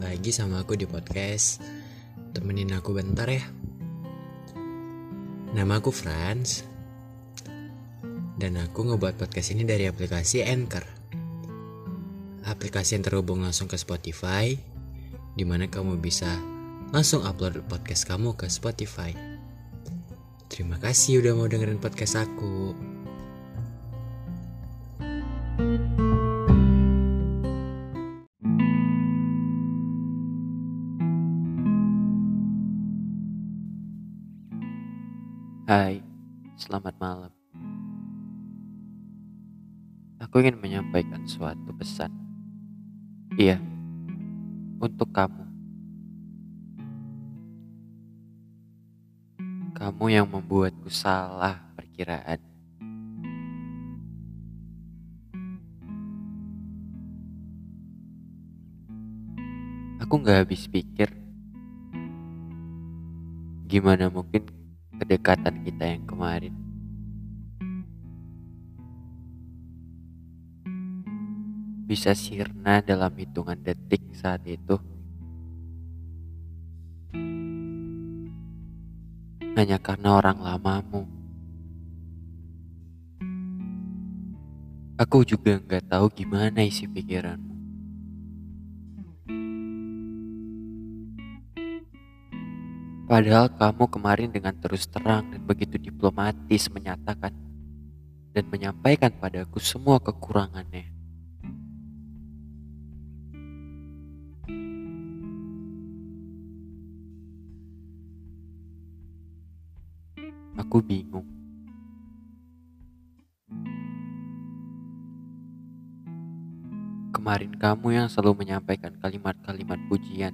lagi sama aku di podcast. Temenin aku bentar ya. Nama aku Franz. Dan aku ngebuat podcast ini dari aplikasi Anchor. Aplikasi yang terhubung langsung ke Spotify Di mana kamu bisa langsung upload podcast kamu ke Spotify. Terima kasih udah mau dengerin podcast aku Hai, selamat malam. Aku ingin menyampaikan suatu pesan. Iya, untuk kamu. Kamu yang membuatku salah perkiraan. Aku gak habis pikir gimana mungkin kedekatan kita yang kemarin. Bisa sirna dalam hitungan detik saat itu. Hanya karena orang lamamu. Aku juga nggak tahu gimana isi pikiranmu. Padahal kamu kemarin dengan terus terang dan begitu diplomatis menyatakan dan menyampaikan padaku semua kekurangannya. Aku bingung. Kemarin kamu yang selalu menyampaikan kalimat-kalimat pujian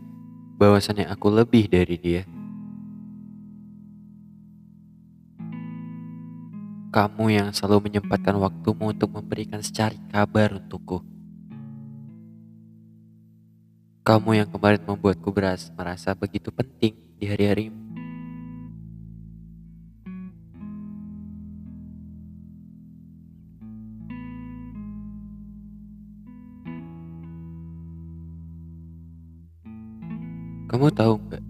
bahwasannya aku lebih dari dia. Kamu yang selalu menyempatkan waktumu untuk memberikan secari kabar untukku. Kamu yang kemarin membuatku beras merasa begitu penting di hari-harimu. Kamu tahu nggak?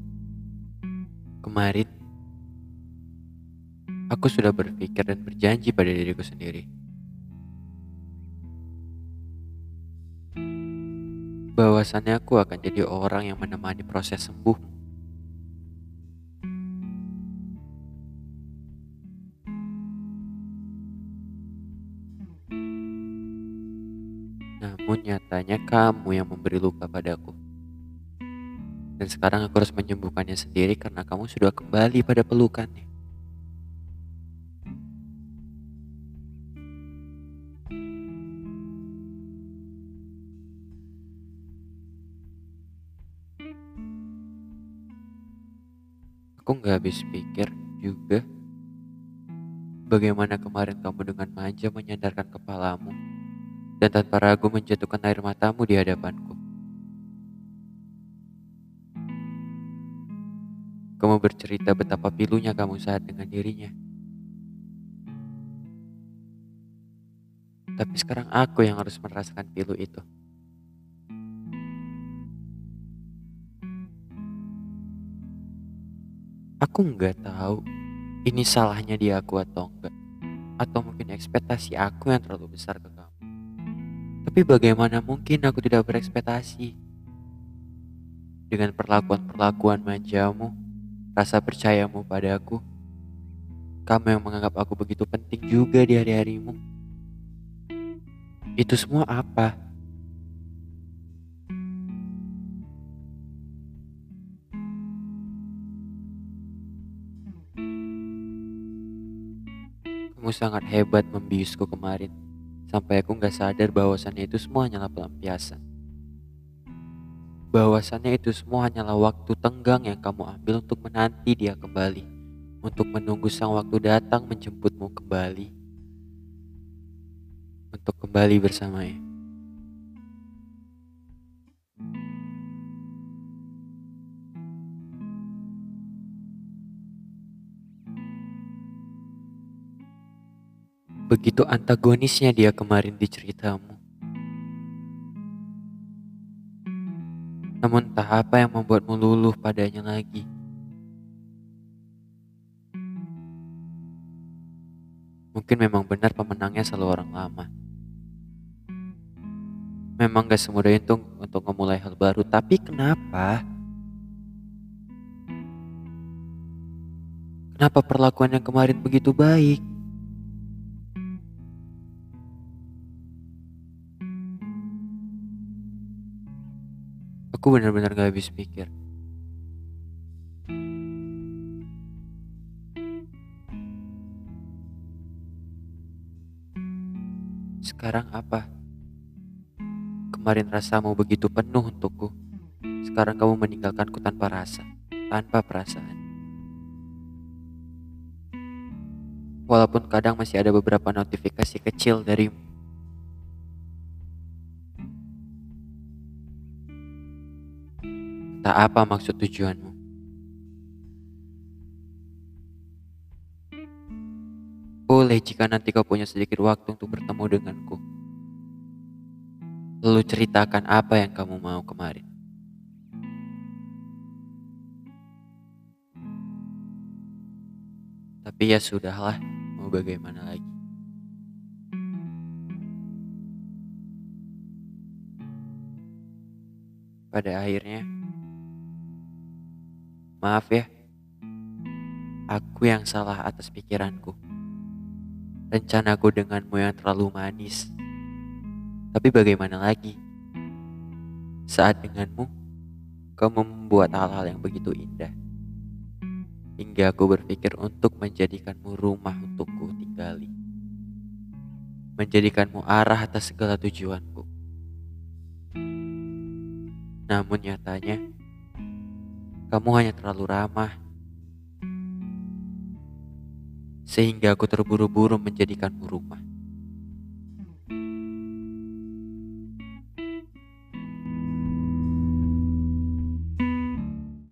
Kemarin aku sudah berpikir dan berjanji pada diriku sendiri bahwasannya aku akan jadi orang yang menemani proses sembuh. Namun nyatanya kamu yang memberi luka padaku. Dan sekarang aku harus menyembuhkannya sendiri karena kamu sudah kembali pada pelukannya. Aku nggak habis pikir juga bagaimana kemarin kamu dengan manja menyandarkan kepalamu dan tanpa ragu menjatuhkan air matamu di hadapanku. Kamu bercerita betapa pilunya kamu saat dengan dirinya. Tapi sekarang aku yang harus merasakan pilu itu. Aku nggak tahu ini salahnya dia aku atau enggak. Atau mungkin ekspektasi aku yang terlalu besar ke kamu. Tapi bagaimana mungkin aku tidak berekspektasi? Dengan perlakuan-perlakuan manjamu, rasa percayamu padaku, kamu yang menganggap aku begitu penting juga di hari-harimu. Itu semua apa? Kamu sangat hebat membiusku kemarin, sampai aku nggak sadar bahwasannya itu semua hanyalah pelampiasan. Bahwasannya itu semua hanyalah waktu tenggang yang kamu ambil untuk menanti dia kembali, untuk menunggu sang waktu datang menjemputmu kembali, untuk kembali bersamanya. Begitu antagonisnya dia kemarin di ceritamu. Namun entah apa yang membuatmu luluh padanya lagi. Mungkin memang benar pemenangnya selalu orang lama. Memang gak semudah itu untuk memulai hal baru, tapi kenapa? Kenapa perlakuan yang kemarin begitu baik? Aku benar-benar gak habis pikir. Sekarang apa? Kemarin rasamu begitu penuh untukku. Sekarang kamu meninggalkanku tanpa rasa, tanpa perasaan. Walaupun kadang masih ada beberapa notifikasi kecil darimu. Tak apa maksud tujuanmu. Boleh jika nanti kau punya sedikit waktu untuk bertemu denganku. Lalu ceritakan apa yang kamu mau kemarin. Tapi ya sudahlah, mau bagaimana lagi. Pada akhirnya, maaf ya, aku yang salah atas pikiranku rencanaku denganmu yang terlalu manis. Tapi bagaimana lagi? Saat denganmu, kamu membuat hal-hal yang begitu indah. Hingga aku berpikir untuk menjadikanmu rumah untukku tinggali. Menjadikanmu arah atas segala tujuanku. Namun nyatanya, kamu hanya terlalu ramah sehingga aku terburu-buru menjadikanmu rumah.